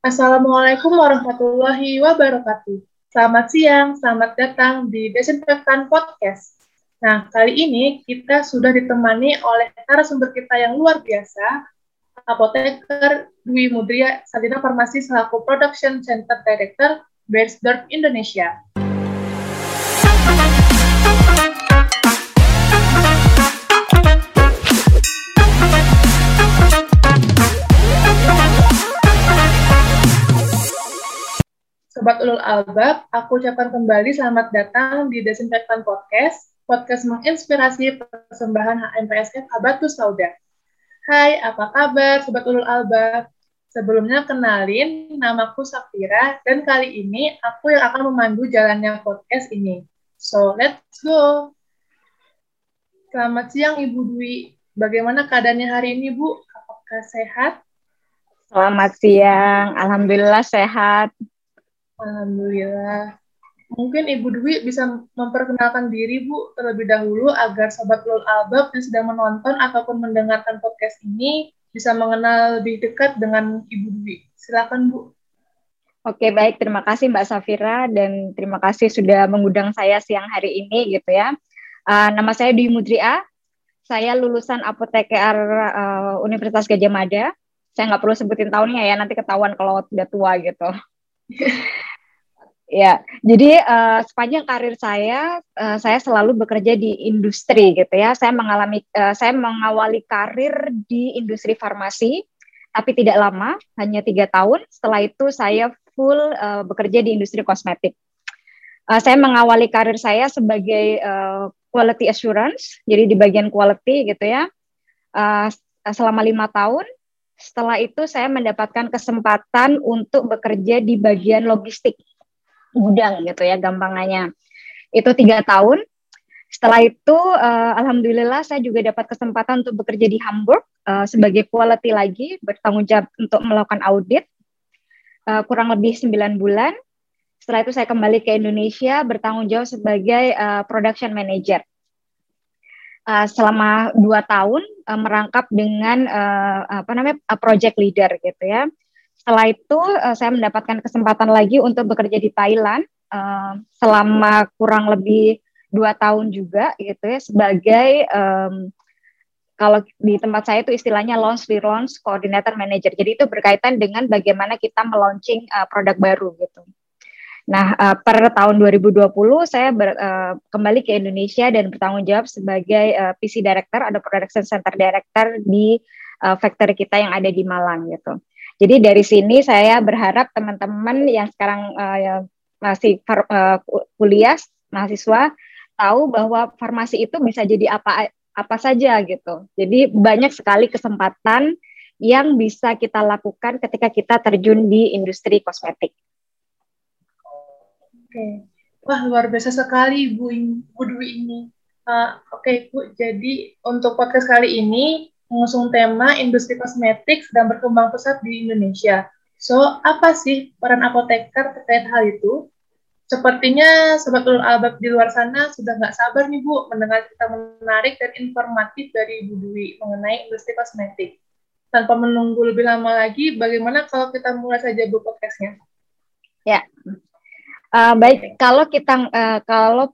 Assalamualaikum warahmatullahi wabarakatuh. Selamat siang, selamat datang di Desinfektan Podcast. Nah, kali ini kita sudah ditemani oleh narasumber kita yang luar biasa, apoteker Dwi Mudria Sadina Farmasi selaku Production Center Director Bearsdorf Indonesia. Sobat Ulul Albab, aku ucapkan kembali selamat datang di Desinfektan Podcast, podcast menginspirasi persembahan HMPSF Abatus Sauda. Hai, apa kabar Sobat Ulul Albab? Sebelumnya kenalin, namaku Safira, dan kali ini aku yang akan memandu jalannya podcast ini. So, let's go! Selamat siang Ibu Dwi. Bagaimana keadaannya hari ini, Bu? Apakah sehat? Selamat siang, Alhamdulillah sehat. Alhamdulillah. Mungkin Ibu Dwi bisa memperkenalkan diri Bu terlebih dahulu agar Sobat Lul Albab yang sedang menonton ataupun mendengarkan podcast ini bisa mengenal lebih dekat dengan Ibu Dwi. Silakan Bu. Oke baik, terima kasih Mbak Safira dan terima kasih sudah mengundang saya siang hari ini gitu ya. Uh, nama saya Dwi Mudria, saya lulusan apoteker uh, Universitas Gajah Mada. Saya nggak perlu sebutin tahunnya ya, nanti ketahuan kalau udah tua gitu. Ya, jadi uh, sepanjang karir saya, uh, saya selalu bekerja di industri gitu ya. Saya mengalami, uh, saya mengawali karir di industri farmasi, tapi tidak lama, hanya tiga tahun. Setelah itu saya full uh, bekerja di industri kosmetik. Uh, saya mengawali karir saya sebagai uh, quality assurance, jadi di bagian quality gitu ya, uh, selama lima tahun. Setelah itu saya mendapatkan kesempatan untuk bekerja di bagian logistik gudang gitu ya gampangannya. Itu tiga tahun. Setelah itu, uh, alhamdulillah saya juga dapat kesempatan untuk bekerja di Hamburg uh, sebagai quality lagi, bertanggung jawab untuk melakukan audit uh, kurang lebih 9 bulan. Setelah itu saya kembali ke Indonesia bertanggung jawab sebagai uh, production manager. Uh, selama dua tahun uh, merangkap dengan uh, apa namanya project leader gitu ya. Setelah itu uh, saya mendapatkan kesempatan lagi untuk bekerja di Thailand uh, selama kurang lebih dua tahun juga gitu ya sebagai um, kalau di tempat saya itu istilahnya launch di launch coordinator manager. Jadi itu berkaitan dengan bagaimana kita melaunching uh, produk baru gitu. Nah, uh, per tahun 2020 saya ber, uh, kembali ke Indonesia dan bertanggung jawab sebagai uh, PC director atau production center director di uh, factory kita yang ada di Malang gitu. Jadi dari sini saya berharap teman-teman yang sekarang uh, masih uh, kuliah mahasiswa tahu bahwa farmasi itu bisa jadi apa apa saja gitu. Jadi banyak sekali kesempatan yang bisa kita lakukan ketika kita terjun di industri kosmetik. Oke, wah luar biasa sekali Bu, Bu Dwi ini. Uh, Oke okay, Bu, jadi untuk podcast kali ini mengusung tema industri kosmetik sedang berkembang pesat di Indonesia. So, apa sih peran apoteker terkait hal itu? Sepertinya Sobat Ulul Albab di luar sana sudah nggak sabar nih Bu mendengar cerita menarik dan informatif dari Ibu Dwi mengenai industri kosmetik. Tanpa menunggu lebih lama lagi, bagaimana kalau kita mulai saja Bu podcastnya? Ya, uh, baik. Kalau kita uh, kalau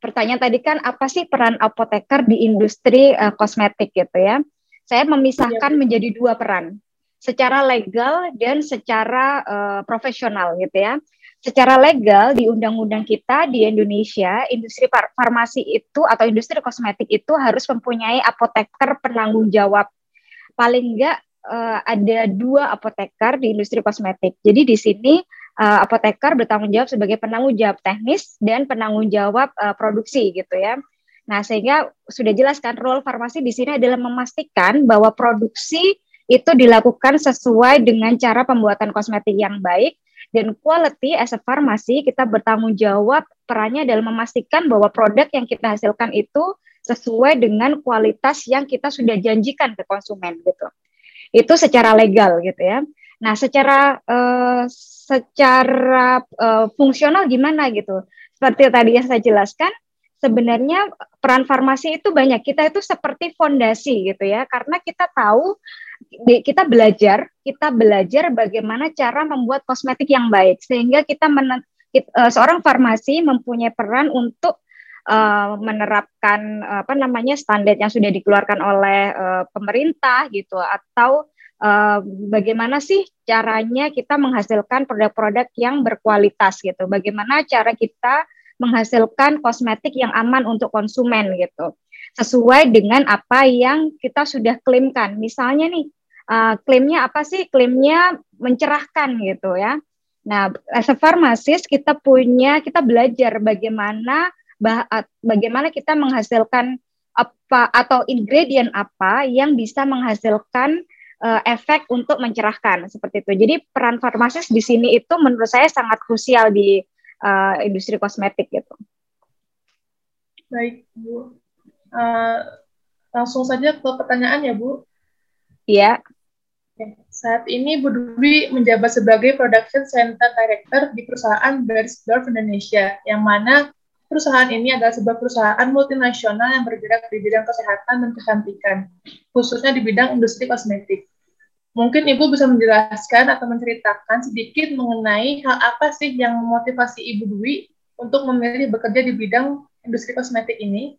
pertanyaan tadi kan apa sih peran apoteker di industri uh, kosmetik gitu ya? Saya memisahkan ya. menjadi dua peran, secara legal dan secara uh, profesional gitu ya. Secara legal di undang-undang kita di Indonesia, industri far farmasi itu atau industri kosmetik itu harus mempunyai apoteker penanggung jawab. Paling enggak uh, ada dua apoteker di industri kosmetik. Jadi di sini uh, apoteker bertanggung jawab sebagai penanggung jawab teknis dan penanggung jawab uh, produksi gitu ya. Nah, sehingga sudah jelas kan role farmasi di sini adalah memastikan bahwa produksi itu dilakukan sesuai dengan cara pembuatan kosmetik yang baik dan quality as a pharmacy kita bertanggung jawab perannya adalah memastikan bahwa produk yang kita hasilkan itu sesuai dengan kualitas yang kita sudah janjikan ke konsumen gitu. Itu secara legal gitu ya. Nah, secara uh, secara uh, fungsional gimana gitu? Seperti tadi yang saya jelaskan, sebenarnya peran farmasi itu banyak. Kita itu seperti fondasi gitu ya, karena kita tahu kita belajar, kita belajar bagaimana cara membuat kosmetik yang baik sehingga kita uh, seorang farmasi mempunyai peran untuk uh, menerapkan apa namanya standar yang sudah dikeluarkan oleh uh, pemerintah gitu atau bagaimana sih caranya kita menghasilkan produk-produk yang berkualitas gitu. Bagaimana cara kita menghasilkan kosmetik yang aman untuk konsumen gitu. Sesuai dengan apa yang kita sudah klaimkan. Misalnya nih uh, klaimnya apa sih? Klaimnya mencerahkan gitu ya. Nah as a pharmacist kita punya kita belajar bagaimana bah, bagaimana kita menghasilkan apa atau ingredient apa yang bisa menghasilkan uh, efek untuk mencerahkan seperti itu. Jadi peran farmasis di sini itu menurut saya sangat krusial di uh, industri kosmetik gitu. Baik, Bu. Uh, langsung saja ke pertanyaan ya, Bu. Iya. Saat ini Bu Dwi menjabat sebagai Production Center Director di perusahaan Beiersdorf Indonesia, yang mana perusahaan ini adalah sebuah perusahaan multinasional yang bergerak di bidang kesehatan dan kecantikan, khususnya di bidang industri kosmetik. Mungkin Ibu bisa menjelaskan atau menceritakan sedikit mengenai hal apa sih yang memotivasi Ibu Dwi untuk memilih bekerja di bidang industri kosmetik ini?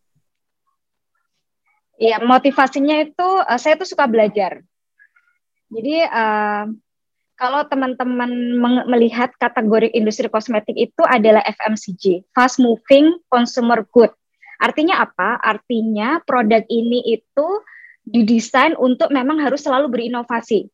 Iya, motivasinya itu uh, saya tuh suka belajar. Jadi uh, kalau teman-teman melihat kategori industri kosmetik itu adalah FMCG, fast moving consumer good. Artinya apa? Artinya produk ini itu didesain untuk memang harus selalu berinovasi.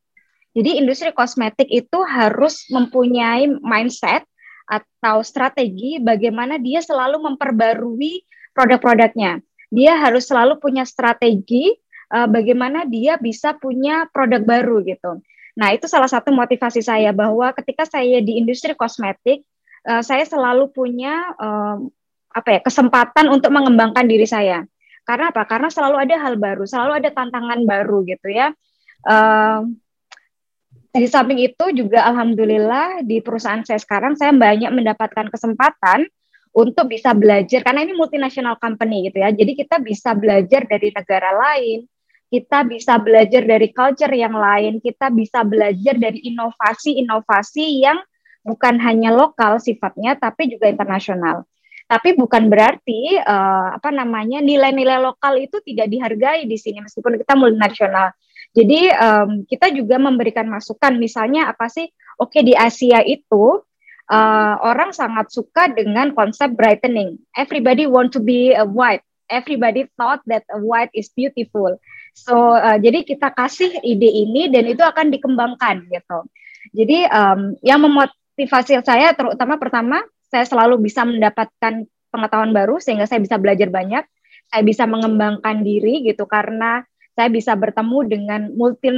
Jadi industri kosmetik itu harus mempunyai mindset atau strategi bagaimana dia selalu memperbarui produk-produknya. Dia harus selalu punya strategi uh, bagaimana dia bisa punya produk baru gitu. Nah, itu salah satu motivasi saya bahwa ketika saya di industri kosmetik, uh, saya selalu punya uh, apa ya kesempatan untuk mengembangkan diri saya. Karena apa? Karena selalu ada hal baru, selalu ada tantangan baru gitu ya. Uh, di samping itu juga alhamdulillah di perusahaan saya sekarang saya banyak mendapatkan kesempatan untuk bisa belajar karena ini multinational company gitu ya. Jadi kita bisa belajar dari negara lain, kita bisa belajar dari culture yang lain, kita bisa belajar dari inovasi-inovasi yang bukan hanya lokal sifatnya tapi juga internasional. Tapi bukan berarti uh, apa namanya nilai-nilai lokal itu tidak dihargai di sini meskipun kita multinasional. Jadi um, kita juga memberikan masukan misalnya apa sih? Oke di Asia itu uh, orang sangat suka dengan konsep brightening. Everybody want to be a white. Everybody thought that a white is beautiful. So uh, jadi kita kasih ide ini dan itu akan dikembangkan gitu. Jadi um, yang memotivasi saya terutama pertama saya selalu bisa mendapatkan pengetahuan baru sehingga saya bisa belajar banyak, saya bisa mengembangkan diri gitu karena saya bisa bertemu dengan multi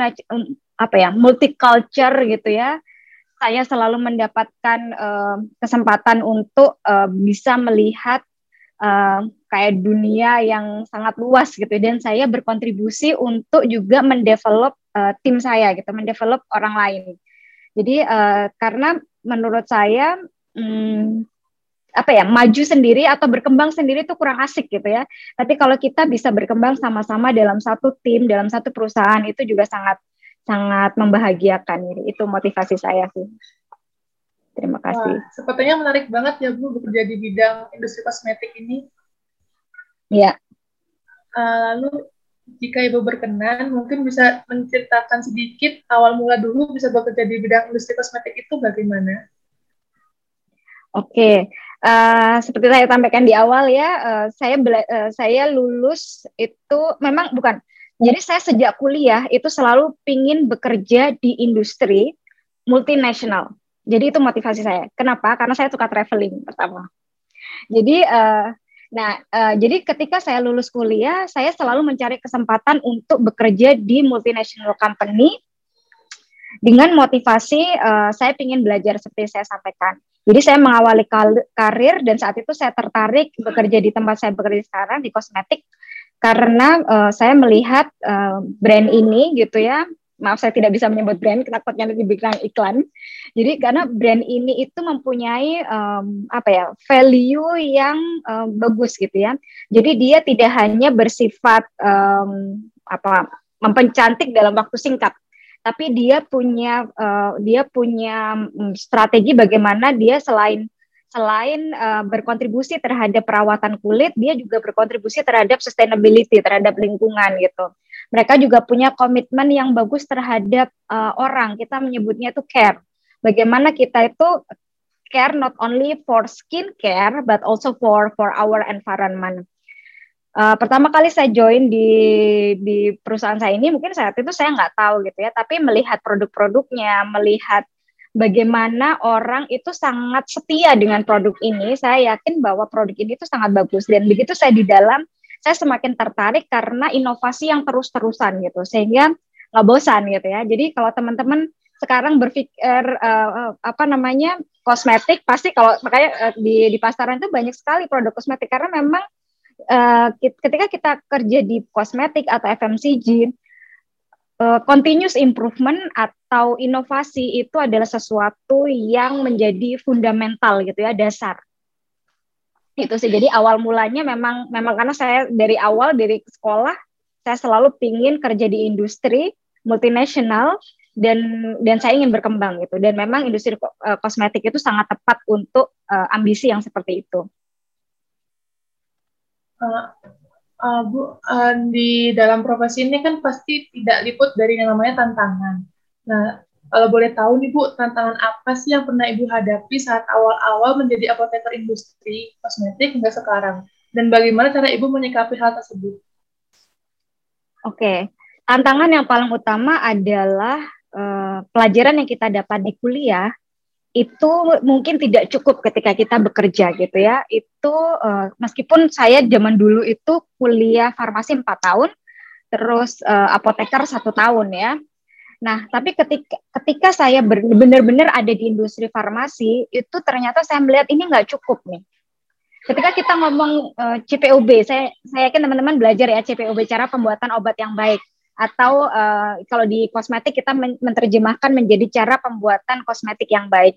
apa ya multicultural gitu ya. Saya selalu mendapatkan uh, kesempatan untuk uh, bisa melihat uh, kayak dunia yang sangat luas gitu dan saya berkontribusi untuk juga mendevelop uh, tim saya gitu, mendevelop orang lain. Jadi uh, karena menurut saya hmm, apa ya maju sendiri atau berkembang sendiri itu kurang asik gitu ya. Tapi kalau kita bisa berkembang sama-sama dalam satu tim, dalam satu perusahaan itu juga sangat sangat membahagiakan. Itu motivasi saya sih. Terima kasih. Wah, sepertinya menarik banget ya Bu bekerja di bidang industri kosmetik ini. Ya. Uh, lalu jika Ibu berkenan, mungkin bisa menceritakan sedikit awal mula dulu bisa bekerja di bidang industri kosmetik itu bagaimana? Oke, uh, seperti saya sampaikan di awal ya, uh, saya uh, saya lulus itu memang bukan. Jadi saya sejak kuliah itu selalu pingin bekerja di industri multinasional. Jadi itu motivasi saya. Kenapa? Karena saya suka traveling pertama. Jadi, uh, nah, uh, jadi ketika saya lulus kuliah, saya selalu mencari kesempatan untuk bekerja di multinational company dengan motivasi uh, saya ingin belajar seperti saya sampaikan. Jadi saya mengawali karir dan saat itu saya tertarik bekerja di tempat saya bekerja sekarang di kosmetik karena uh, saya melihat uh, brand ini gitu ya. Maaf saya tidak bisa menyebut brand takutnya nanti dibilang iklan. Jadi karena brand ini itu mempunyai um, apa ya value yang um, bagus gitu ya. Jadi dia tidak hanya bersifat um, apa mempencantik dalam waktu singkat tapi dia punya uh, dia punya um, strategi bagaimana dia selain selain uh, berkontribusi terhadap perawatan kulit, dia juga berkontribusi terhadap sustainability, terhadap lingkungan gitu. Mereka juga punya komitmen yang bagus terhadap uh, orang. Kita menyebutnya itu care. Bagaimana kita itu care not only for skin care but also for for our environment. Uh, pertama kali saya join di di perusahaan saya ini mungkin saat itu saya nggak tahu gitu ya, tapi melihat produk-produknya, melihat bagaimana orang itu sangat setia dengan produk ini, saya yakin bahwa produk ini itu sangat bagus. Dan begitu saya di dalam, saya semakin tertarik karena inovasi yang terus-terusan gitu, sehingga nggak bosan gitu ya. Jadi kalau teman-teman sekarang berpikir uh, apa namanya kosmetik, pasti kalau makanya uh, di di pasaran itu banyak sekali produk kosmetik karena memang uh, ketika kita kerja di kosmetik atau FMCG uh, continuous improvement atau inovasi itu adalah sesuatu yang menjadi fundamental gitu ya dasar. Itu sih. Jadi awal mulanya memang memang karena saya dari awal dari sekolah saya selalu pingin kerja di industri multinasional dan dan saya ingin berkembang gitu. Dan memang industri uh, kosmetik itu sangat tepat untuk uh, ambisi yang seperti itu. Uh, uh, Bu, uh, di dalam profesi ini kan pasti tidak liput dari yang namanya tantangan. Nah, kalau boleh tahu nih Bu, tantangan apa sih yang pernah Ibu hadapi saat awal-awal menjadi apoteker industri kosmetik hingga sekarang? Dan bagaimana cara Ibu menyikapi hal tersebut? Oke, tantangan yang paling utama adalah uh, pelajaran yang kita dapat di kuliah itu mungkin tidak cukup ketika kita bekerja gitu ya. Itu uh, meskipun saya zaman dulu itu kuliah farmasi empat tahun, terus uh, apoteker satu tahun ya. Nah, tapi ketika ketika saya benar-benar ada di industri farmasi, itu ternyata saya melihat ini nggak cukup nih. Ketika kita ngomong uh, eh, CPOB, saya saya yakin teman-teman belajar ya CPOB cara pembuatan obat yang baik atau uh, kalau di kosmetik kita men menerjemahkan menjadi cara pembuatan kosmetik yang baik.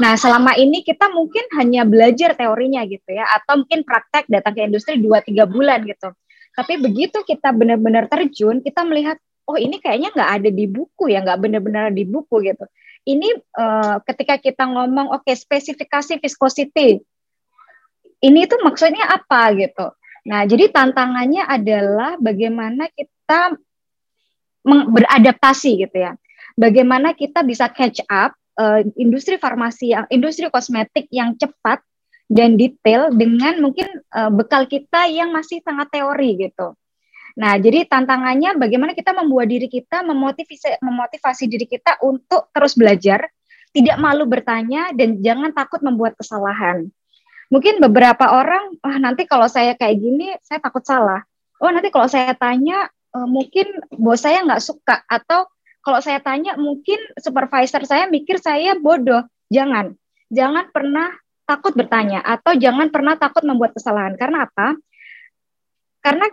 Nah, selama ini kita mungkin hanya belajar teorinya gitu ya atau mungkin praktek datang ke industri 2 3 bulan gitu. Tapi begitu kita benar-benar terjun, kita melihat oh ini kayaknya nggak ada di buku ya, nggak benar-benar di buku gitu. Ini uh, ketika kita ngomong oke okay, spesifikasi viscosity. Ini itu maksudnya apa gitu. Nah, jadi tantangannya adalah bagaimana kita beradaptasi gitu ya. Bagaimana kita bisa catch up uh, industri farmasi yang industri kosmetik yang cepat dan detail dengan mungkin uh, bekal kita yang masih sangat teori gitu. Nah, jadi tantangannya bagaimana kita membuat diri kita memotivasi memotivasi diri kita untuk terus belajar, tidak malu bertanya dan jangan takut membuat kesalahan. Mungkin beberapa orang, ah nanti kalau saya kayak gini, saya takut salah. Oh, nanti kalau saya tanya, uh, mungkin bos saya nggak suka atau kalau saya tanya mungkin supervisor saya mikir saya bodoh. Jangan, jangan pernah takut bertanya atau jangan pernah takut membuat kesalahan. Karena apa? Karena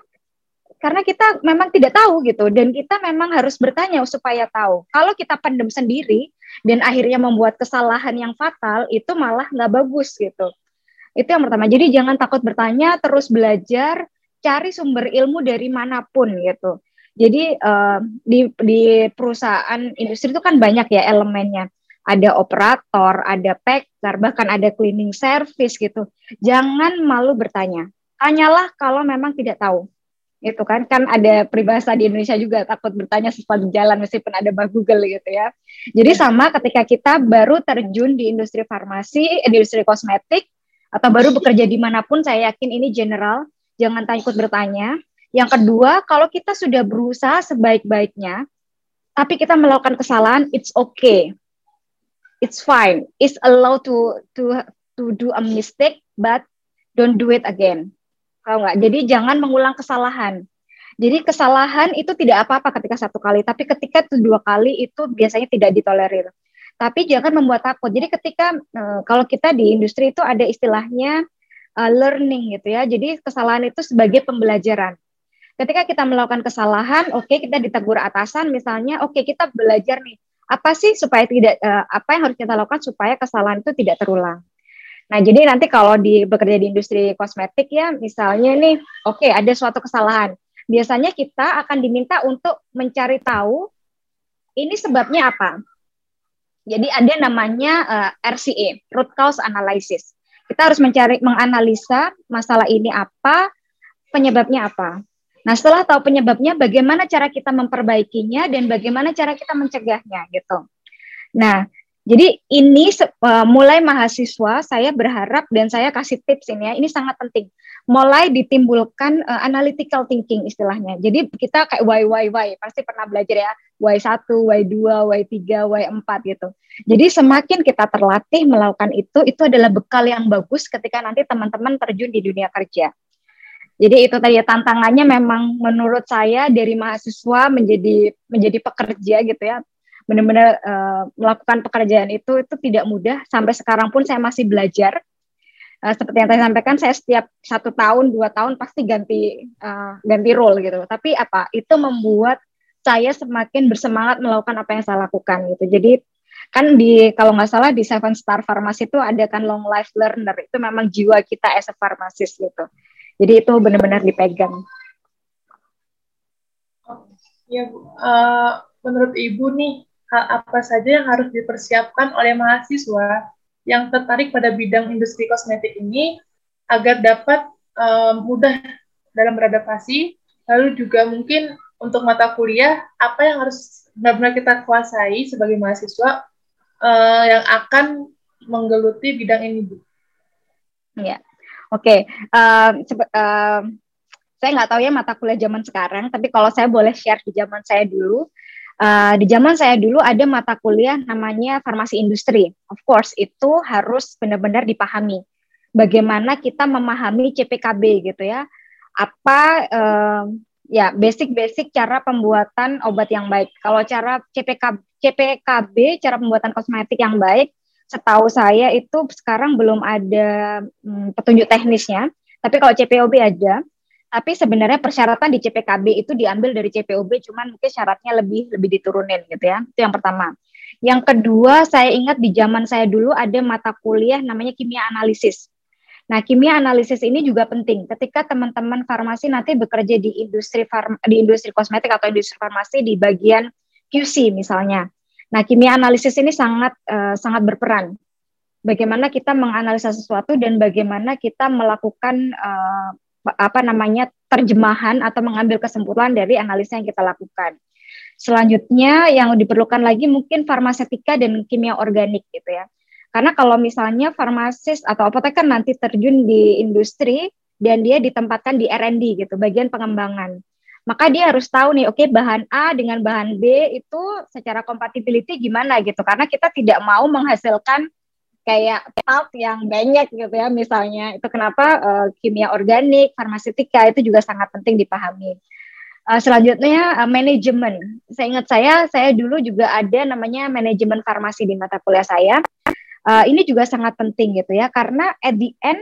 karena kita memang tidak tahu gitu dan kita memang harus bertanya supaya tahu. Kalau kita pendem sendiri dan akhirnya membuat kesalahan yang fatal itu malah nggak bagus gitu. Itu yang pertama. Jadi jangan takut bertanya, terus belajar, cari sumber ilmu dari mana pun gitu. Jadi uh, di di perusahaan industri itu kan banyak ya elemennya. Ada operator, ada packer, bahkan ada cleaning service gitu. Jangan malu bertanya. Tanyalah kalau memang tidak tahu. Itu kan kan ada peribahasa di Indonesia juga takut bertanya sesuatu jalan meskipun ada bah Google gitu ya. Jadi sama ketika kita baru terjun di industri farmasi, industri kosmetik atau baru bekerja di mana pun, saya yakin ini general jangan takut bertanya. Yang kedua, kalau kita sudah berusaha sebaik-baiknya, tapi kita melakukan kesalahan, it's okay, it's fine, it's allowed to to to do a mistake, but don't do it again. Kalau nggak, jadi jangan mengulang kesalahan. Jadi kesalahan itu tidak apa-apa ketika satu kali, tapi ketika dua kali itu biasanya tidak ditolerir. Tapi jangan membuat takut. Jadi ketika uh, kalau kita di industri itu ada istilahnya uh, learning gitu ya. Jadi kesalahan itu sebagai pembelajaran. Ketika kita melakukan kesalahan, oke okay, kita ditegur atasan misalnya, oke okay, kita belajar nih apa sih supaya tidak uh, apa yang harus kita lakukan supaya kesalahan itu tidak terulang. Nah, jadi nanti kalau di bekerja di industri kosmetik ya, misalnya nih, oke okay, ada suatu kesalahan. Biasanya kita akan diminta untuk mencari tahu ini sebabnya apa. Jadi ada namanya uh, RCA, root cause analysis. Kita harus mencari menganalisa masalah ini apa, penyebabnya apa. Nah, setelah tahu penyebabnya, bagaimana cara kita memperbaikinya dan bagaimana cara kita mencegahnya gitu. Nah, jadi ini uh, mulai mahasiswa saya berharap dan saya kasih tips ini ya, ini sangat penting. Mulai ditimbulkan uh, analytical thinking istilahnya. Jadi kita kayak why why why pasti pernah belajar ya, Y1, Y2, Y3, Y4 gitu. Jadi semakin kita terlatih melakukan itu, itu adalah bekal yang bagus ketika nanti teman-teman terjun di dunia kerja. Jadi itu tadi tantangannya memang menurut saya dari mahasiswa menjadi menjadi pekerja gitu ya benar-benar uh, melakukan pekerjaan itu itu tidak mudah. Sampai sekarang pun saya masih belajar. Uh, seperti yang saya sampaikan saya setiap satu tahun dua tahun pasti ganti uh, ganti role gitu. Tapi apa? Itu membuat saya semakin bersemangat melakukan apa yang saya lakukan gitu. Jadi kan di kalau nggak salah di Seven Star Pharmacy itu ada kan long life learner. Itu memang jiwa kita as a pharmacist gitu. Jadi itu benar-benar dipegang. Ya uh, menurut Ibu nih hal apa saja yang harus dipersiapkan oleh mahasiswa yang tertarik pada bidang industri kosmetik ini agar dapat um, mudah dalam beradaptasi, lalu juga mungkin untuk mata kuliah apa yang harus benar-benar kita kuasai sebagai mahasiswa uh, yang akan menggeluti bidang ini, Bu. Ya, oke. Okay. Uh, uh, saya nggak tahu ya mata kuliah zaman sekarang, tapi kalau saya boleh share di zaman saya dulu, Uh, di zaman saya dulu ada mata kuliah namanya farmasi industri. Of course, itu harus benar-benar dipahami. Bagaimana kita memahami CPKB gitu ya. Apa uh, ya basic-basic cara pembuatan obat yang baik. Kalau cara CPK, CPKB, cara pembuatan kosmetik yang baik, setahu saya itu sekarang belum ada hmm, petunjuk teknisnya. Tapi kalau CPOB ada, tapi sebenarnya persyaratan di CPKB itu diambil dari CPOB cuman mungkin syaratnya lebih lebih diturunin gitu ya. Itu yang pertama. Yang kedua saya ingat di zaman saya dulu ada mata kuliah namanya kimia analisis. Nah kimia analisis ini juga penting. Ketika teman-teman farmasi nanti bekerja di industri farm, di industri kosmetik atau industri farmasi di bagian QC misalnya. Nah kimia analisis ini sangat uh, sangat berperan. Bagaimana kita menganalisa sesuatu dan bagaimana kita melakukan uh, apa namanya terjemahan atau mengambil kesimpulan dari analisa yang kita lakukan. Selanjutnya yang diperlukan lagi mungkin farmasetika dan kimia organik gitu ya. Karena kalau misalnya farmasis atau apoteker nanti terjun di industri dan dia ditempatkan di R&D gitu, bagian pengembangan. Maka dia harus tahu nih, oke okay, bahan A dengan bahan B itu secara compatibility gimana gitu. Karena kita tidak mau menghasilkan kayak pulp yang banyak gitu ya misalnya. Itu kenapa uh, kimia organik farmaseutika itu juga sangat penting dipahami. Uh, selanjutnya uh, manajemen saya ingat saya saya dulu juga ada namanya manajemen farmasi di mata kuliah saya. Uh, ini juga sangat penting gitu ya karena at the end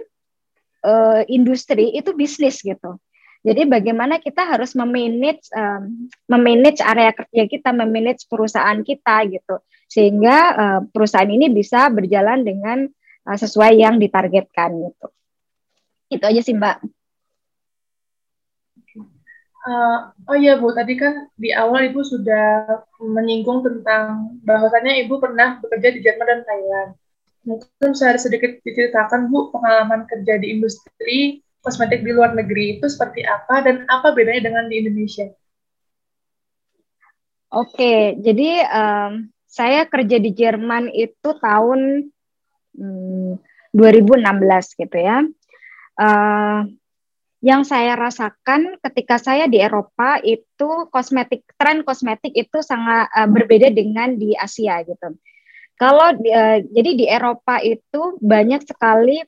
uh, industri itu bisnis gitu. Jadi bagaimana kita harus memanage um, memanage area kerja kita, memanage perusahaan kita gitu, sehingga uh, perusahaan ini bisa berjalan dengan uh, sesuai yang ditargetkan gitu. Itu aja sih Mbak. Uh, oh iya Bu, tadi kan di awal Ibu sudah menyinggung tentang bahwasannya Ibu pernah bekerja di Jerman dan Thailand. Mungkin saya sedikit diceritakan Bu pengalaman kerja di industri kosmetik di luar negeri itu seperti apa dan apa bedanya dengan di Indonesia? Oke, jadi um, saya kerja di Jerman itu tahun um, 2016 gitu ya. Uh, yang saya rasakan ketika saya di Eropa itu kosmetik tren kosmetik itu sangat uh, berbeda dengan di Asia gitu. Kalau uh, jadi di Eropa itu banyak sekali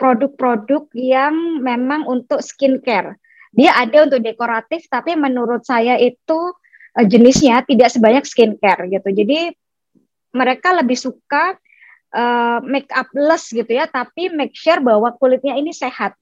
produk-produk yang memang untuk skincare. Dia ada untuk dekoratif, tapi menurut saya itu uh, jenisnya tidak sebanyak skincare gitu. Jadi mereka lebih suka uh, make up less gitu ya, tapi make sure bahwa kulitnya ini sehat.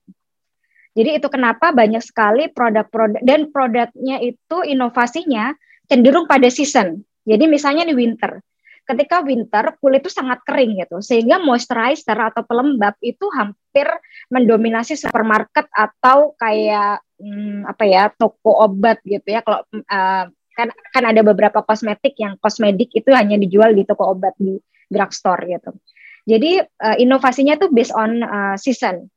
Jadi itu kenapa banyak sekali produk-produk dan produknya itu inovasinya cenderung pada season. Jadi misalnya di winter, ketika winter kulit itu sangat kering gitu, sehingga moisturizer atau pelembab itu hampir mendominasi supermarket atau kayak hmm, apa ya toko obat gitu ya. Kalau uh, kan kan ada beberapa kosmetik yang kosmetik itu hanya dijual di toko obat di drugstore gitu. Jadi uh, inovasinya tuh based on uh, season.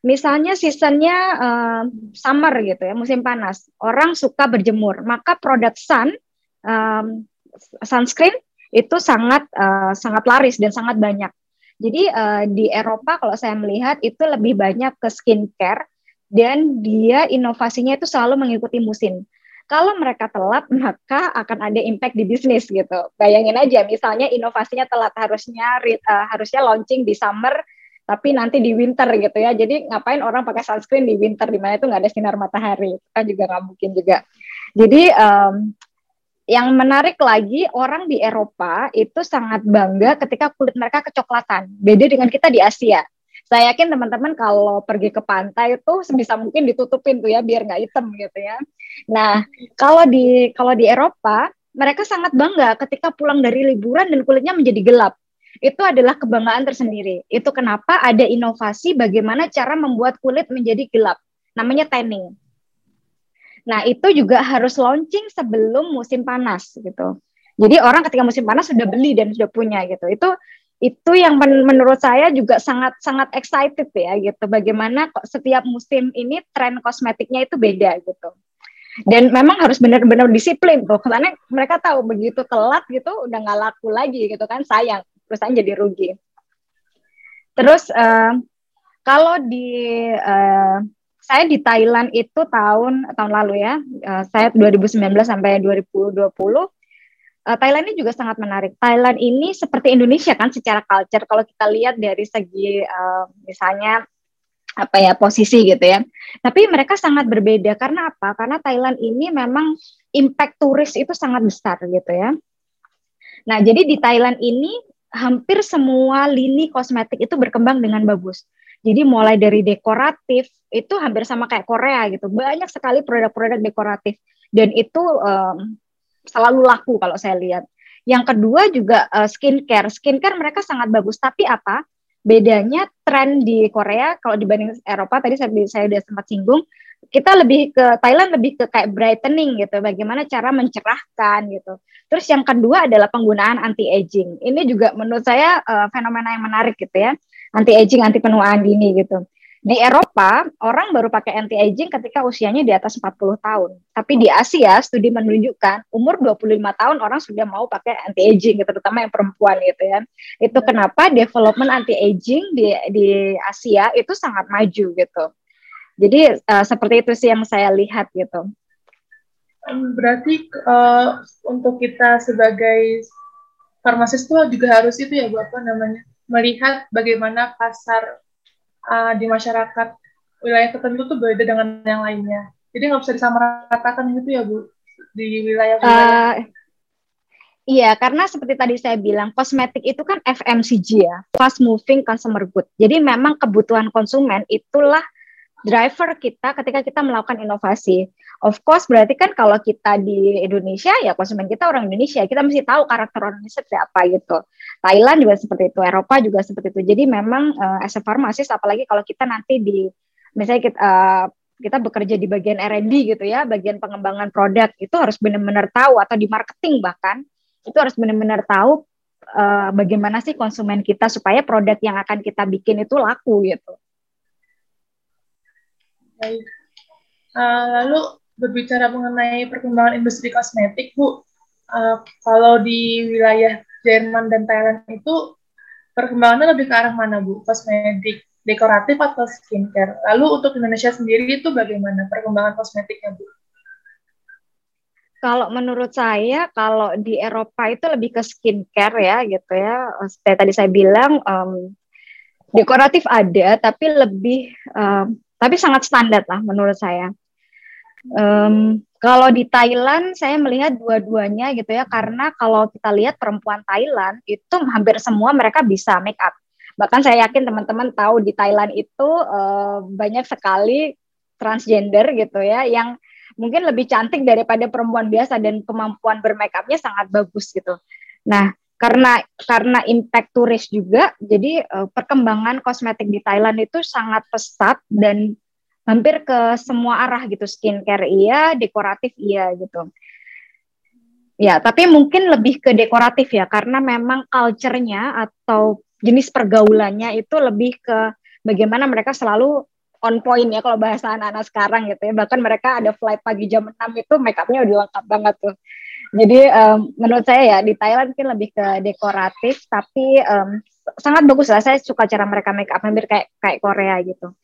Misalnya seasonnya uh, summer gitu ya, musim panas. Orang suka berjemur, maka produk sun, um, sunscreen itu sangat uh, sangat laris dan sangat banyak. Jadi uh, di Eropa kalau saya melihat itu lebih banyak ke skincare dan dia inovasinya itu selalu mengikuti musim. Kalau mereka telat maka akan ada impact di bisnis gitu. Bayangin aja misalnya inovasinya telat harusnya uh, harusnya launching di summer tapi nanti di winter gitu ya. Jadi ngapain orang pakai sunscreen di winter di mana itu nggak ada sinar matahari, kan juga nggak mungkin juga. Jadi um, yang menarik lagi orang di Eropa itu sangat bangga ketika kulit mereka kecoklatan. Beda dengan kita di Asia. Saya yakin teman-teman kalau pergi ke pantai itu sebisa mungkin ditutupin tuh ya biar nggak hitam gitu ya. Nah kalau di kalau di Eropa mereka sangat bangga ketika pulang dari liburan dan kulitnya menjadi gelap itu adalah kebanggaan tersendiri. Itu kenapa ada inovasi bagaimana cara membuat kulit menjadi gelap. Namanya tanning. Nah, itu juga harus launching sebelum musim panas gitu. Jadi orang ketika musim panas sudah beli dan sudah punya gitu. Itu itu yang men menurut saya juga sangat sangat excited ya gitu. Bagaimana kok setiap musim ini tren kosmetiknya itu beda gitu. Dan memang harus benar-benar disiplin tuh, karena mereka tahu begitu telat gitu udah nggak laku lagi gitu kan sayang perusahaan jadi rugi. Terus uh, kalau di uh, saya di Thailand itu tahun tahun lalu ya, uh, saya 2019 sampai 2020 uh, Thailand ini juga sangat menarik. Thailand ini seperti Indonesia kan secara culture kalau kita lihat dari segi uh, misalnya apa ya posisi gitu ya. Tapi mereka sangat berbeda karena apa? Karena Thailand ini memang impact turis itu sangat besar gitu ya. Nah, jadi di Thailand ini hampir semua lini kosmetik itu berkembang dengan bagus. Jadi mulai dari dekoratif itu hampir sama kayak Korea gitu. Banyak sekali produk-produk dekoratif dan itu um, selalu laku kalau saya lihat. Yang kedua juga uh, skincare. Skincare mereka sangat bagus, tapi apa? Bedanya tren di Korea kalau dibanding Eropa tadi saya saya sudah sempat singgung, kita lebih ke Thailand lebih ke kayak brightening gitu, bagaimana cara mencerahkan gitu. Terus yang kedua adalah penggunaan anti aging. Ini juga menurut saya uh, fenomena yang menarik gitu ya, anti aging, anti penuaan dini gitu. Di Eropa, orang baru pakai anti aging ketika usianya di atas 40 tahun. Tapi di Asia, studi menunjukkan umur 25 tahun orang sudah mau pakai anti aging, gitu, terutama yang perempuan gitu ya. Itu kenapa development anti aging di di Asia itu sangat maju gitu. Jadi uh, seperti itu sih yang saya lihat gitu. Berarti uh, untuk kita sebagai farmasis itu juga harus itu ya Bu apa namanya melihat bagaimana pasar uh, di masyarakat wilayah tertentu tuh beda dengan yang lainnya. Jadi nggak bisa disamaratakan gitu ya Bu di wilayah-wilayah. Uh, Iya, karena seperti tadi saya bilang, kosmetik itu kan FMCG ya, fast moving consumer good. Jadi memang kebutuhan konsumen itulah driver kita ketika kita melakukan inovasi. Of course, berarti kan kalau kita di Indonesia, ya konsumen kita orang Indonesia, kita mesti tahu karakter orang Indonesia seperti apa gitu. Thailand juga seperti itu, Eropa juga seperti itu. Jadi memang uh, as a pharmacist, apalagi kalau kita nanti di, misalnya kita, uh, kita bekerja di bagian R&D gitu ya, bagian pengembangan produk, itu harus benar-benar tahu, atau di marketing bahkan, itu harus benar-benar tahu uh, bagaimana sih konsumen kita supaya produk yang akan kita bikin itu laku gitu. Baik. Uh, lalu berbicara mengenai perkembangan industri kosmetik, Bu, uh, kalau di wilayah Jerman dan Thailand itu perkembangannya lebih ke arah mana, Bu? Kosmetik dekoratif atau skincare? Lalu untuk Indonesia sendiri itu bagaimana perkembangan kosmetiknya, Bu? Kalau menurut saya, kalau di Eropa itu lebih ke skincare ya, gitu ya. Seperti tadi saya bilang, um, dekoratif ada, tapi lebih um, tapi sangat standar lah menurut saya. Um, kalau di Thailand saya melihat dua-duanya gitu ya karena kalau kita lihat perempuan Thailand itu hampir semua mereka bisa make up. Bahkan saya yakin teman-teman tahu di Thailand itu uh, banyak sekali transgender gitu ya yang mungkin lebih cantik daripada perempuan biasa dan kemampuan bermakeupnya sangat bagus gitu. Nah, karena karena impact turis juga, jadi uh, perkembangan kosmetik di Thailand itu sangat pesat dan hampir ke semua arah gitu, skincare iya, dekoratif iya gitu. Ya, tapi mungkin lebih ke dekoratif ya, karena memang culture-nya atau jenis pergaulannya itu lebih ke bagaimana mereka selalu on point ya kalau bahasa anak-anak sekarang gitu ya. Bahkan mereka ada flight pagi jam 6 itu make upnya udah lengkap banget tuh. Jadi um, menurut saya ya di Thailand mungkin lebih ke dekoratif tapi um, sangat bagus lah. Saya suka cara mereka make up hampir kayak kayak Korea gitu.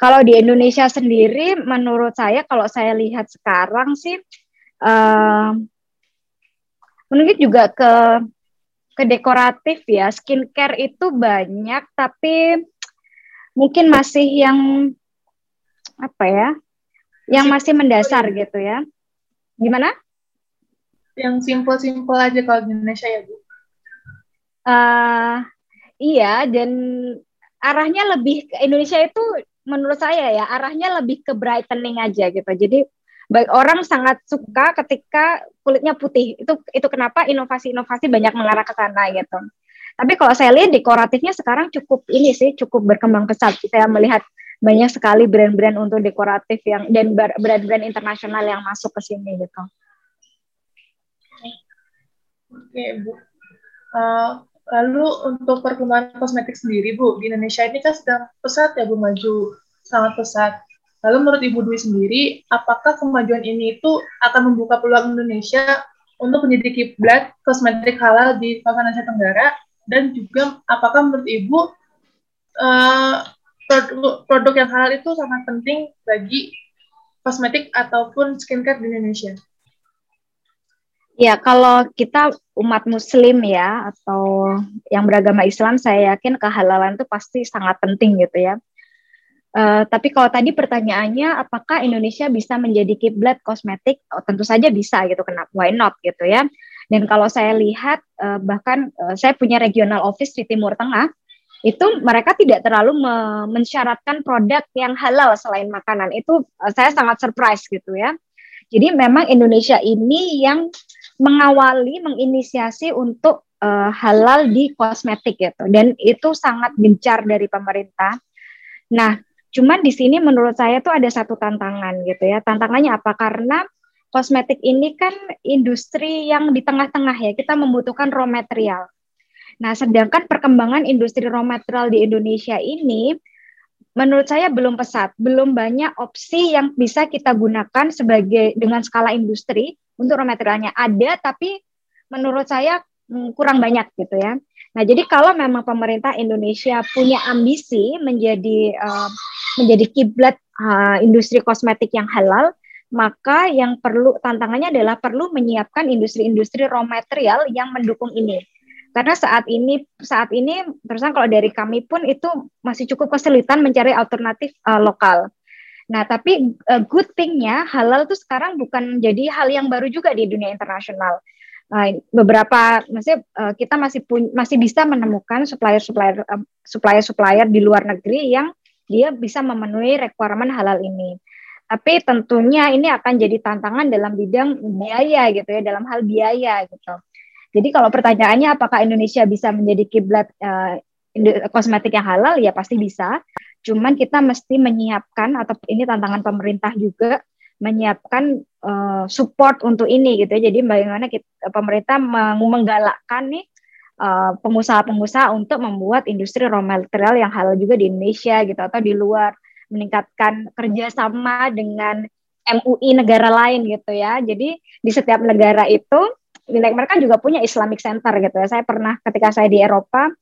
Kalau di Indonesia sendiri menurut saya kalau saya lihat sekarang sih um, mungkin juga ke ke dekoratif ya. Skincare itu banyak tapi mungkin masih yang apa ya yang masih mendasar gitu ya gimana yang simple-simple aja kalau di Indonesia ya bu uh, iya dan arahnya lebih ke Indonesia itu menurut saya ya arahnya lebih ke brightening aja gitu jadi baik orang sangat suka ketika kulitnya putih itu itu kenapa inovasi-inovasi banyak mengarah ke sana gitu tapi kalau saya lihat dekoratifnya sekarang cukup ini sih cukup berkembang pesat. Saya melihat banyak sekali brand-brand untuk dekoratif yang dan brand-brand internasional yang masuk ke sini gitu. Oke Bu. Uh, lalu untuk perkembangan kosmetik sendiri Bu di Indonesia ini kan sedang pesat ya Bu maju sangat pesat. Lalu menurut Ibu Dwi sendiri, apakah kemajuan ini itu akan membuka peluang Indonesia untuk menjadi kiblat kosmetik halal di kawasan Asia Tenggara dan juga apakah menurut Ibu uh, produk, produk yang halal itu sangat penting bagi kosmetik ataupun skincare di Indonesia? Ya, kalau kita umat muslim ya atau yang beragama Islam, saya yakin kehalalan itu pasti sangat penting gitu ya. Uh, tapi kalau tadi pertanyaannya apakah Indonesia bisa menjadi kiblat kosmetik? Oh, tentu saja bisa gitu. Kenapa? Why not gitu ya? Dan kalau saya lihat uh, bahkan uh, saya punya regional office di Timur Tengah, itu mereka tidak terlalu mensyaratkan produk yang halal selain makanan. Itu uh, saya sangat surprise gitu ya. Jadi memang Indonesia ini yang mengawali menginisiasi untuk uh, halal di kosmetik gitu dan itu sangat gencar dari pemerintah. Nah, cuman di sini menurut saya tuh ada satu tantangan gitu ya. Tantangannya apa? Karena kosmetik ini kan industri yang di tengah-tengah ya, kita membutuhkan raw material. Nah, sedangkan perkembangan industri raw material di Indonesia ini menurut saya belum pesat, belum banyak opsi yang bisa kita gunakan sebagai dengan skala industri untuk raw materialnya ada tapi menurut saya hmm, kurang banyak gitu ya. Nah, jadi kalau memang pemerintah Indonesia punya ambisi menjadi uh, menjadi kiblat uh, industri kosmetik yang halal, maka yang perlu tantangannya adalah perlu menyiapkan industri-industri raw material yang mendukung ini. Karena saat ini saat ini terusan kalau dari kami pun itu masih cukup kesulitan mencari alternatif uh, lokal. Nah, tapi uh, good thing-nya halal itu sekarang bukan jadi hal yang baru juga di dunia internasional. Uh, beberapa maksudnya uh, kita masih pun, masih bisa menemukan supplier-supplier uh, supplier-supplier di luar negeri yang dia bisa memenuhi requirement halal ini. Tapi tentunya ini akan jadi tantangan dalam bidang biaya gitu ya, dalam hal biaya gitu. Jadi kalau pertanyaannya apakah Indonesia bisa menjadi kiblat uh, kosmetik yang halal ya pasti bisa. Cuman kita mesti menyiapkan atau ini tantangan pemerintah juga menyiapkan uh, support untuk ini gitu ya. Jadi bagaimana kita, pemerintah menggalakkan nih eh, pengusaha-pengusaha untuk membuat industri raw material yang halal juga di Indonesia gitu atau di luar meningkatkan kerjasama dengan MUI negara lain gitu ya. Jadi di setiap negara itu mereka juga punya Islamic Center gitu ya. Saya pernah ketika saya di Eropa,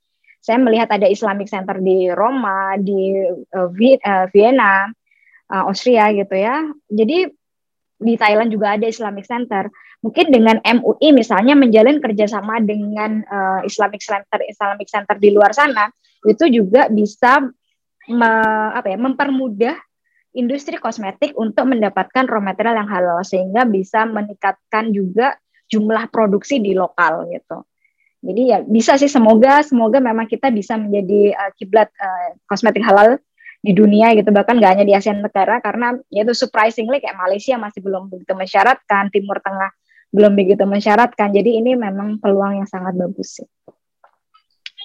saya melihat ada Islamic Center di Roma, di uh, Vienna, uh, Austria gitu ya. Jadi di Thailand juga ada Islamic Center. Mungkin dengan MUI misalnya menjalin kerjasama dengan uh, Islamic Center Islamic Center di luar sana, itu juga bisa me, apa ya mempermudah industri kosmetik untuk mendapatkan raw material yang halal sehingga bisa meningkatkan juga jumlah produksi di lokal gitu. Jadi ya bisa sih semoga semoga memang kita bisa menjadi uh, kiblat uh, kosmetik halal di dunia gitu bahkan nggak hanya di Asia Tenggara karena ya itu surprisingly kayak Malaysia masih belum begitu mensyaratkan Timur Tengah belum begitu mensyaratkan jadi ini memang peluang yang sangat bagus sih.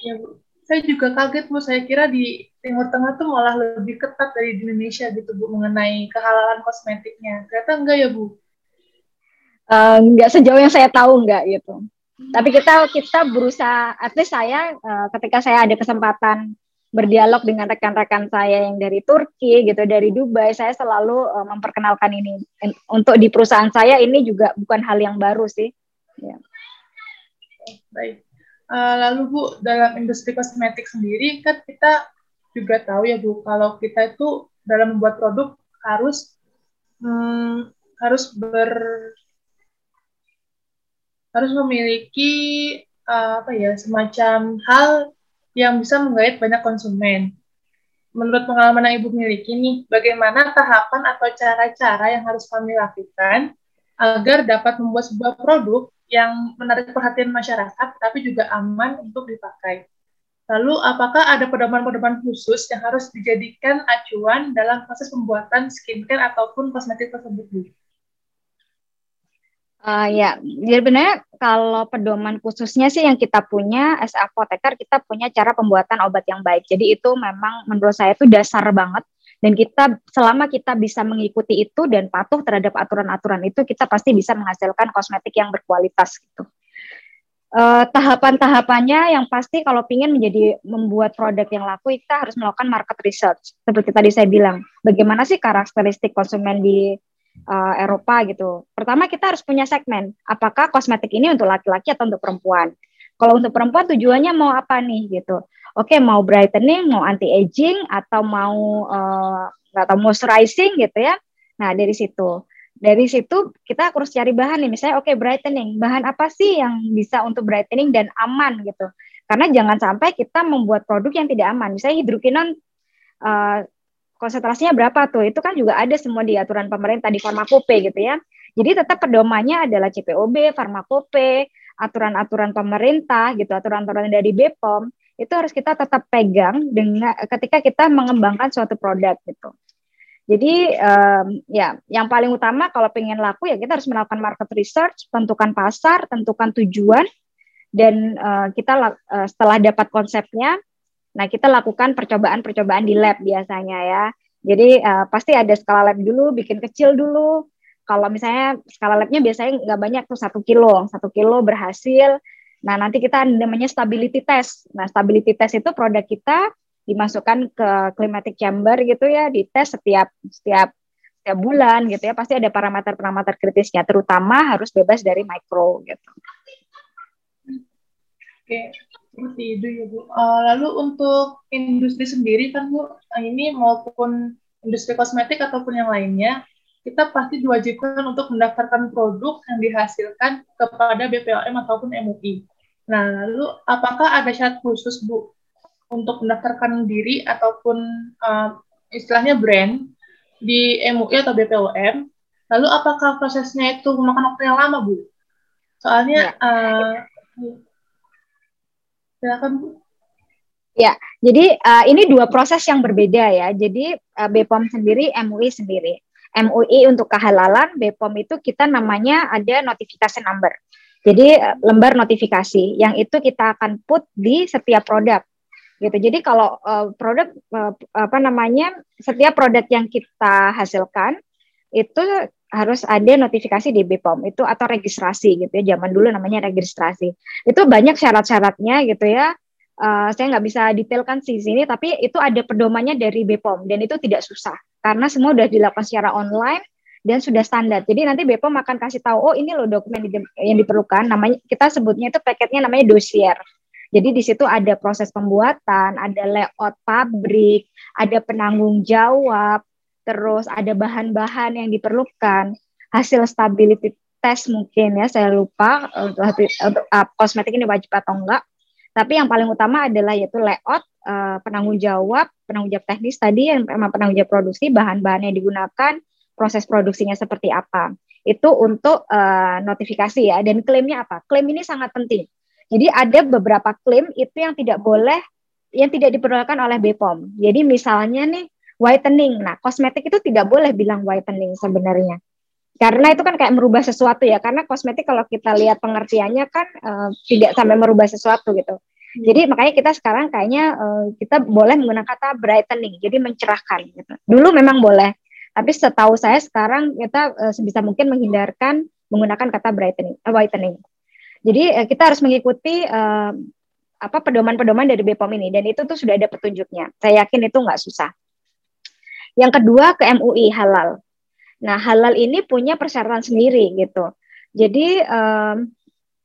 Ya Bu, saya juga kaget Bu saya kira di Timur Tengah tuh malah lebih ketat dari di Indonesia gitu Bu mengenai kehalalan kosmetiknya ternyata enggak ya Bu? Uh, enggak sejauh yang saya tahu enggak gitu. Tapi kita kita berusaha, least saya uh, ketika saya ada kesempatan berdialog dengan rekan-rekan saya yang dari Turki gitu dari Dubai saya selalu uh, memperkenalkan ini. Untuk di perusahaan saya ini juga bukan hal yang baru sih. Ya. baik. Uh, lalu Bu dalam industri kosmetik sendiri kan kita juga tahu ya Bu kalau kita itu dalam membuat produk harus hmm, harus ber harus memiliki uh, apa ya semacam hal yang bisa menggait banyak konsumen. Menurut pengalaman yang Ibu miliki nih, bagaimana tahapan atau cara-cara yang harus kami lakukan agar dapat membuat sebuah produk yang menarik perhatian masyarakat tapi juga aman untuk dipakai. Lalu, apakah ada pedoman-pedoman khusus yang harus dijadikan acuan dalam proses pembuatan skincare ataupun kosmetik tersebut? Uh, ya, jadi sebenarnya kalau pedoman khususnya sih yang kita punya as apoteker kita punya cara pembuatan obat yang baik. Jadi itu memang menurut saya itu dasar banget dan kita selama kita bisa mengikuti itu dan patuh terhadap aturan-aturan itu kita pasti bisa menghasilkan kosmetik yang berkualitas gitu. Uh, tahapan-tahapannya yang pasti kalau ingin menjadi membuat produk yang laku kita harus melakukan market research seperti tadi saya bilang bagaimana sih karakteristik konsumen di uh, Eropa gitu. Pertama kita harus punya segmen. Apakah kosmetik ini untuk laki-laki atau untuk perempuan? Kalau untuk perempuan tujuannya mau apa nih gitu? Oke mau brightening, mau anti aging atau mau uh, atau moisturizing gitu ya. Nah dari situ, dari situ kita harus cari bahan nih. Misalnya oke okay, brightening, bahan apa sih yang bisa untuk brightening dan aman gitu? Karena jangan sampai kita membuat produk yang tidak aman. Misalnya hidrokinon uh, konsentrasinya berapa tuh? Itu kan juga ada semua di aturan pemerintah di farmakope gitu ya. Jadi tetap pedomannya adalah CPOB, farmakope, aturan-aturan pemerintah gitu, aturan-aturan dari BPOM itu harus kita tetap pegang dengan ketika kita mengembangkan suatu produk gitu. Jadi um, ya yang paling utama kalau pengen laku ya kita harus melakukan market research, tentukan pasar, tentukan tujuan dan uh, kita uh, setelah dapat konsepnya Nah, kita lakukan percobaan-percobaan di lab biasanya ya. Jadi uh, pasti ada skala lab dulu, bikin kecil dulu. Kalau misalnya skala labnya biasanya nggak banyak tuh satu kilo, satu kilo berhasil. Nah nanti kita namanya stability test. Nah stability test itu produk kita dimasukkan ke climatic chamber gitu ya, dites setiap setiap setiap bulan gitu ya. Pasti ada parameter-parameter kritisnya, terutama harus bebas dari mikro gitu. Oke, seperti itu ya Bu. Uh, lalu untuk industri sendiri kan Bu, ini maupun industri kosmetik ataupun yang lainnya, kita pasti diwajibkan untuk mendaftarkan produk yang dihasilkan kepada BPOM ataupun MUI. Nah, lalu apakah ada syarat khusus Bu untuk mendaftarkan diri ataupun uh, istilahnya brand di MUI atau BPOM? Lalu apakah prosesnya itu memakan waktu yang lama Bu? Soalnya ya. uh, Silakan Bu. Ya, jadi uh, ini dua proses yang berbeda ya. Jadi uh, BPOM sendiri, MUI sendiri. MUI untuk kehalalan, BPOM itu kita namanya ada notifikasi number. Jadi uh, lembar notifikasi yang itu kita akan put di setiap produk. Gitu. Jadi kalau uh, produk uh, apa namanya setiap produk yang kita hasilkan itu harus ada notifikasi di BPOM itu atau registrasi gitu ya zaman dulu namanya registrasi. Itu banyak syarat-syaratnya gitu ya. Uh, saya nggak bisa detailkan di sini tapi itu ada pedomannya dari BPOM dan itu tidak susah karena semua sudah dilakukan secara online dan sudah standar. Jadi nanti BPOM akan kasih tahu oh ini loh dokumen yang diperlukan namanya kita sebutnya itu paketnya namanya dosier jadi di situ ada proses pembuatan, ada layout pabrik, ada penanggung jawab, terus ada bahan-bahan yang diperlukan, hasil stability test mungkin ya saya lupa untuk, untuk uh, kosmetik ini wajib atau enggak. Tapi yang paling utama adalah yaitu layout, uh, penanggung jawab, penanggung jawab teknis tadi yang memang penanggung jawab produksi, bahan-bahan yang digunakan, proses produksinya seperti apa. Itu untuk uh, notifikasi ya. Dan klaimnya apa? Klaim ini sangat penting. Jadi ada beberapa klaim itu yang tidak boleh, yang tidak diperlukan oleh BPOM. Jadi misalnya nih whitening. Nah, kosmetik itu tidak boleh bilang whitening sebenarnya. Karena itu kan kayak merubah sesuatu ya. Karena kosmetik kalau kita lihat pengertiannya kan uh, tidak sampai merubah sesuatu gitu. Jadi makanya kita sekarang kayaknya uh, kita boleh menggunakan kata brightening, jadi mencerahkan. Gitu. Dulu memang boleh, tapi setahu saya sekarang kita uh, sebisa mungkin menghindarkan menggunakan kata brightening, uh, whitening. Jadi uh, kita harus mengikuti uh, apa pedoman-pedoman dari BPOM ini dan itu tuh sudah ada petunjuknya. Saya yakin itu nggak susah. Yang kedua ke MUI halal. Nah halal ini punya persyaratan sendiri gitu. Jadi um,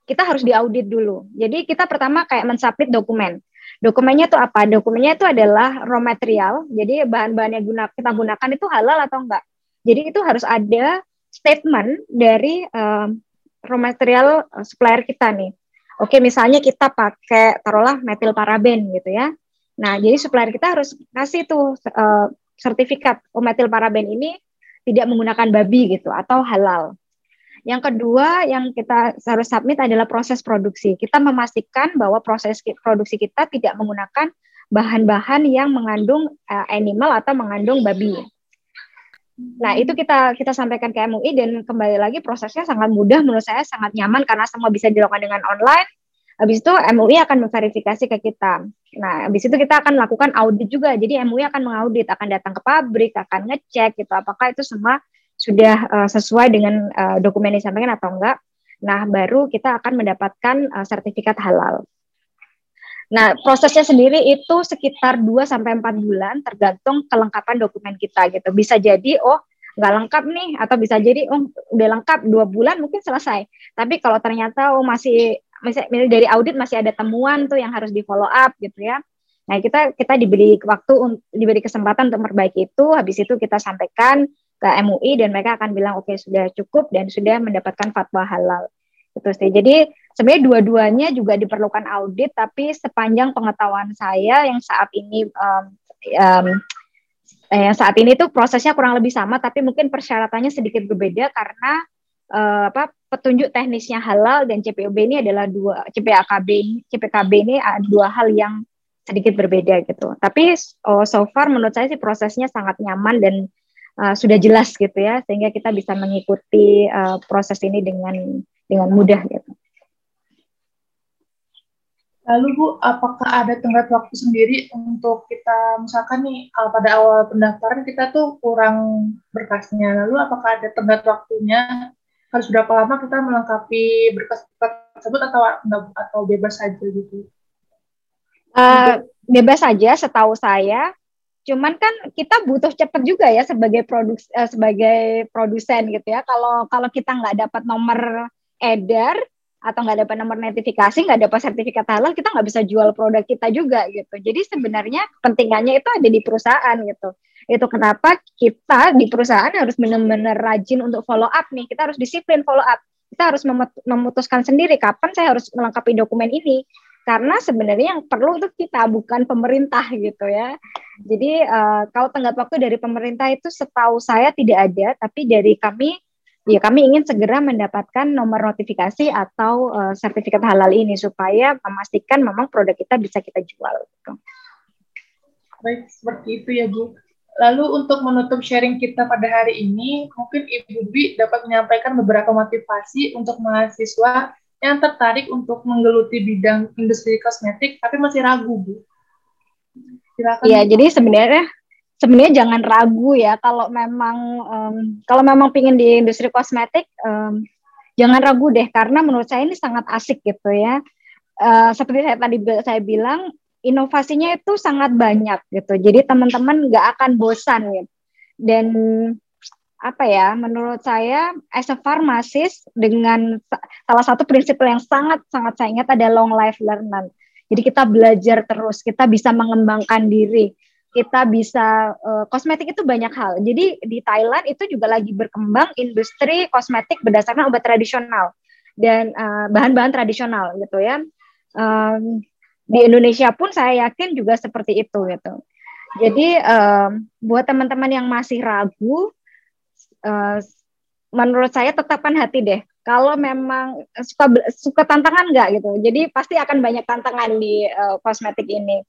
kita harus diaudit dulu. Jadi kita pertama kayak mensubmit dokumen. Dokumennya itu apa? Dokumennya itu adalah raw material. Jadi bahan-bahan yang guna, kita gunakan itu halal atau enggak. Jadi itu harus ada statement dari um, raw material uh, supplier kita nih. Oke, misalnya kita pakai taruhlah metil paraben gitu ya. Nah, jadi supplier kita harus kasih tuh uh, sertifikat oh metil paraben ini tidak menggunakan babi gitu atau halal. Yang kedua yang kita harus submit adalah proses produksi. Kita memastikan bahwa proses produksi kita tidak menggunakan bahan-bahan yang mengandung uh, animal atau mengandung babi. Nah, itu kita kita sampaikan ke MUI dan kembali lagi prosesnya sangat mudah menurut saya sangat nyaman karena semua bisa dilakukan dengan online. Habis itu MUI akan memverifikasi ke kita. Nah, habis itu kita akan melakukan audit juga. Jadi MUI akan mengaudit, akan datang ke pabrik, akan ngecek gitu apakah itu semua sudah uh, sesuai dengan uh, dokumen yang disampaikan atau enggak. Nah, baru kita akan mendapatkan uh, sertifikat halal. Nah, prosesnya sendiri itu sekitar 2 sampai 4 bulan tergantung kelengkapan dokumen kita gitu. Bisa jadi oh nggak lengkap nih atau bisa jadi oh udah lengkap dua bulan mungkin selesai. Tapi kalau ternyata oh masih misalnya dari audit masih ada temuan tuh yang harus di follow up gitu ya. Nah, kita kita diberi waktu diberi kesempatan untuk memperbaiki itu, habis itu kita sampaikan ke MUI dan mereka akan bilang oke okay, sudah cukup dan sudah mendapatkan fatwa halal. Itu sih. Jadi sebenarnya dua-duanya juga diperlukan audit tapi sepanjang pengetahuan saya yang saat ini um, um, eh, saat ini tuh prosesnya kurang lebih sama tapi mungkin persyaratannya sedikit berbeda karena uh, apa petunjuk teknisnya halal dan CPOB ini adalah dua CPAKB CPKB ini dua hal yang sedikit berbeda gitu. Tapi oh, so far menurut saya sih prosesnya sangat nyaman dan uh, sudah jelas gitu ya sehingga kita bisa mengikuti uh, proses ini dengan dengan mudah gitu. Lalu Bu, apakah ada tenggat waktu sendiri untuk kita misalkan nih pada awal pendaftaran kita tuh kurang berkasnya. Lalu apakah ada tenggat waktunya harus berapa lama kita melengkapi berkas tersebut atau atau bebas saja gitu? Uh, bebas saja setahu saya Cuman kan kita butuh cepet juga ya sebagai produk uh, sebagai produsen gitu ya. Kalau kalau kita nggak dapat nomor edar atau nggak dapat nomor notifikasi, nggak dapat sertifikat halal, kita nggak bisa jual produk kita juga gitu. Jadi sebenarnya pentingannya itu ada di perusahaan gitu. Itu kenapa kita di perusahaan harus benar-benar rajin untuk follow up nih. Kita harus disiplin follow up. Kita harus memutuskan sendiri kapan saya harus melengkapi dokumen ini karena sebenarnya yang perlu itu kita bukan pemerintah gitu ya. Jadi uh, kalau tenggat waktu dari pemerintah itu setahu saya tidak ada, tapi dari kami ya kami ingin segera mendapatkan nomor notifikasi atau uh, sertifikat halal ini supaya memastikan memang produk kita bisa kita jual. Gitu. Baik, seperti itu ya Bu. Lalu untuk menutup sharing kita pada hari ini, mungkin Ibu Dwi dapat menyampaikan beberapa motivasi untuk mahasiswa yang tertarik untuk menggeluti bidang industri kosmetik tapi masih ragu bu. Silakan ya jadi sebenarnya sebenarnya jangan ragu ya. Kalau memang um, kalau memang pingin di industri kosmetik um, jangan ragu deh. Karena menurut saya ini sangat asik gitu ya. Uh, seperti saya tadi saya bilang inovasinya itu sangat banyak gitu. Jadi teman-teman nggak akan bosan gitu. Dan apa ya menurut saya as a pharmacist dengan salah satu prinsip yang sangat sangat saya ingat ada long life learner jadi kita belajar terus kita bisa mengembangkan diri kita bisa uh, kosmetik itu banyak hal. Jadi di Thailand itu juga lagi berkembang industri kosmetik berdasarkan obat tradisional dan uh, bahan-bahan tradisional gitu ya. Um, di Indonesia pun saya yakin juga seperti itu gitu jadi um, buat teman-teman yang masih ragu uh, menurut saya tetapkan hati deh. Kalau memang suka suka tantangan nggak gitu, jadi pasti akan banyak tantangan di uh, kosmetik ini.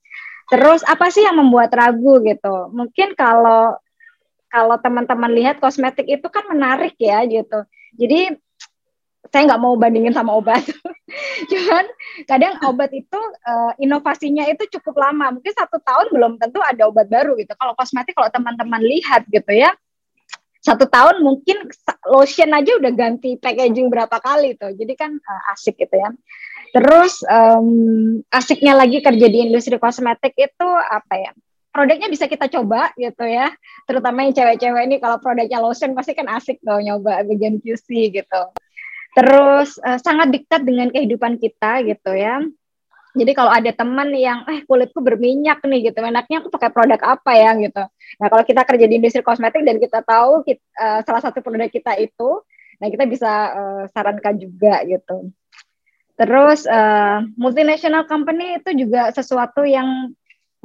Terus apa sih yang membuat ragu gitu? Mungkin kalau kalau teman-teman lihat kosmetik itu kan menarik ya gitu. Jadi saya nggak mau bandingin sama obat. Cuman kadang obat itu uh, inovasinya itu cukup lama. Mungkin satu tahun belum tentu ada obat baru gitu. Kalau kosmetik kalau teman-teman lihat gitu ya, satu tahun mungkin lotion aja udah ganti packaging berapa kali tuh. Jadi kan uh, asik gitu ya. Terus um, asiknya lagi kerja di industri kosmetik itu apa ya? Produknya bisa kita coba gitu ya. Terutama yang cewek-cewek ini kalau produknya lotion pasti kan asik tuh nyoba bagian QC gitu. Terus uh, sangat dekat dengan kehidupan kita gitu ya. Jadi kalau ada teman yang eh kulitku berminyak nih gitu, enaknya aku pakai produk apa ya gitu. Nah kalau kita kerja di industri kosmetik dan kita tahu kita, uh, salah satu produk kita itu, nah kita bisa uh, sarankan juga gitu. Terus uh, multinational company itu juga sesuatu yang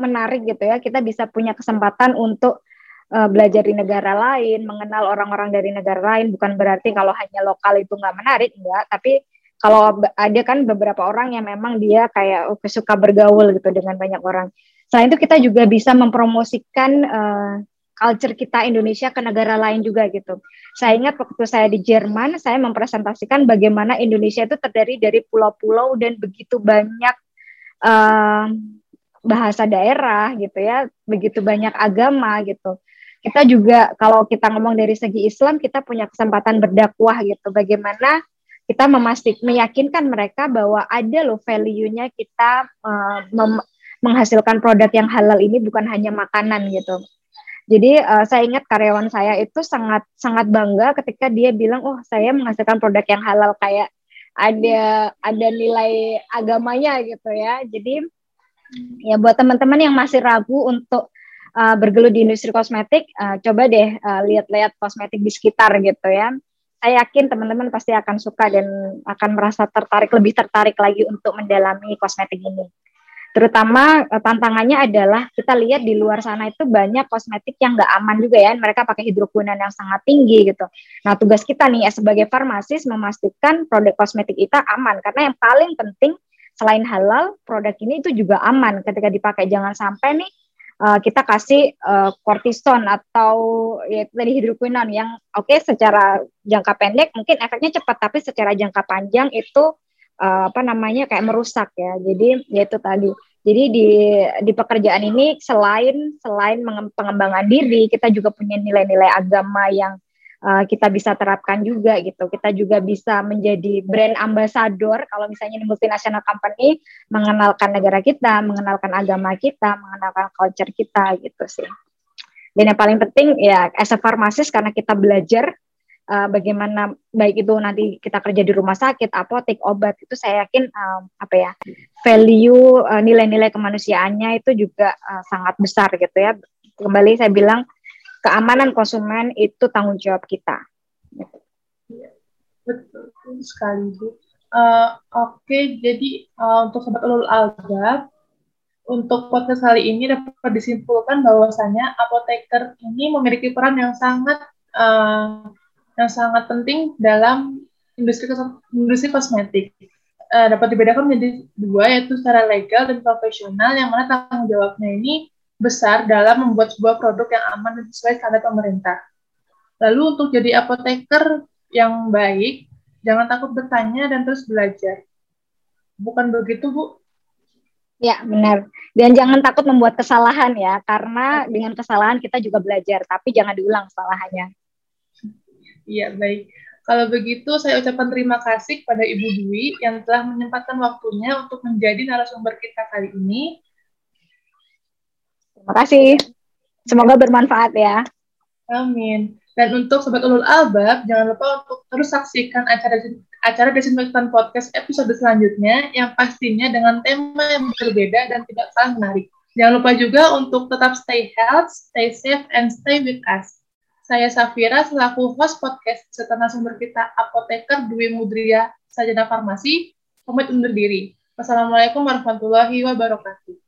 menarik gitu ya. Kita bisa punya kesempatan untuk uh, belajar di negara lain, mengenal orang-orang dari negara lain. Bukan berarti kalau hanya lokal itu nggak menarik, enggak. Tapi kalau ada kan beberapa orang yang memang dia kayak oh, suka bergaul gitu dengan banyak orang. Selain itu kita juga bisa mempromosikan uh, culture kita Indonesia ke negara lain juga gitu. Saya ingat waktu saya di Jerman, saya mempresentasikan bagaimana Indonesia itu terdiri dari pulau-pulau dan begitu banyak uh, bahasa daerah gitu ya, begitu banyak agama gitu. Kita juga kalau kita ngomong dari segi Islam, kita punya kesempatan berdakwah gitu. Bagaimana kita memastikan meyakinkan mereka bahwa ada loh value-nya kita uh, menghasilkan produk yang halal ini bukan hanya makanan gitu jadi uh, saya ingat karyawan saya itu sangat sangat bangga ketika dia bilang, oh saya menghasilkan produk yang halal kayak ada ada nilai agamanya gitu ya. Jadi ya buat teman-teman yang masih ragu untuk uh, bergelut di industri kosmetik, uh, coba deh uh, lihat-lihat kosmetik di sekitar gitu ya. Saya yakin teman-teman pasti akan suka dan akan merasa tertarik lebih tertarik lagi untuk mendalami kosmetik ini. Terutama uh, tantangannya adalah kita lihat di luar sana itu banyak kosmetik yang nggak aman juga ya. Mereka pakai hidrokuinan yang sangat tinggi gitu. Nah tugas kita nih ya sebagai farmasis memastikan produk kosmetik kita aman karena yang paling penting selain halal produk ini itu juga aman ketika dipakai. Jangan sampai nih uh, kita kasih uh, kortison atau ya tadi hidrokuinan yang oke okay, secara jangka pendek mungkin efeknya cepat tapi secara jangka panjang itu uh, apa namanya kayak merusak ya. Jadi ya itu tadi. Jadi di di pekerjaan ini selain selain pengembangan diri, kita juga punya nilai-nilai agama yang uh, kita bisa terapkan juga gitu. Kita juga bisa menjadi brand ambassador kalau misalnya di multinational company mengenalkan negara kita, mengenalkan agama kita, mengenalkan culture kita gitu sih. Dan yang paling penting ya as a pharmacist karena kita belajar uh, bagaimana baik itu nanti kita kerja di rumah sakit, apotek, obat itu saya yakin um, apa ya value uh, nilai-nilai kemanusiaannya itu juga uh, sangat besar gitu ya. Kembali saya bilang keamanan konsumen itu tanggung jawab kita. Iya, betul sekali Bu. Uh, Oke, okay, jadi uh, untuk sobat ulul albab, untuk podcast kali ini dapat disimpulkan bahwasanya apoteker ini memiliki peran yang sangat uh, yang sangat penting dalam industri industri kosmetik. Uh, dapat dibedakan menjadi dua yaitu secara legal dan profesional yang mana tanggung jawabnya ini besar dalam membuat sebuah produk yang aman dan sesuai standar pemerintah. Lalu untuk jadi apoteker yang baik, jangan takut bertanya dan terus belajar. Bukan begitu, Bu? Ya, benar. Dan jangan takut membuat kesalahan ya, karena dengan kesalahan kita juga belajar, tapi jangan diulang kesalahannya. Iya, baik. Kalau begitu, saya ucapkan terima kasih kepada Ibu Dwi yang telah menyempatkan waktunya untuk menjadi narasumber kita kali ini. Terima kasih. Semoga bermanfaat ya. Amin. Dan untuk Sobat Ulul Albab, jangan lupa untuk terus saksikan acara acara Desinfektan Podcast episode selanjutnya yang pastinya dengan tema yang berbeda dan tidak kalah menarik. Jangan lupa juga untuk tetap stay health, stay safe, and stay with us. Saya Safira selaku host podcast serta narasumber kita Apoteker Dwi Mudria Sajana Farmasi pamit undur diri. Wassalamualaikum warahmatullahi wabarakatuh.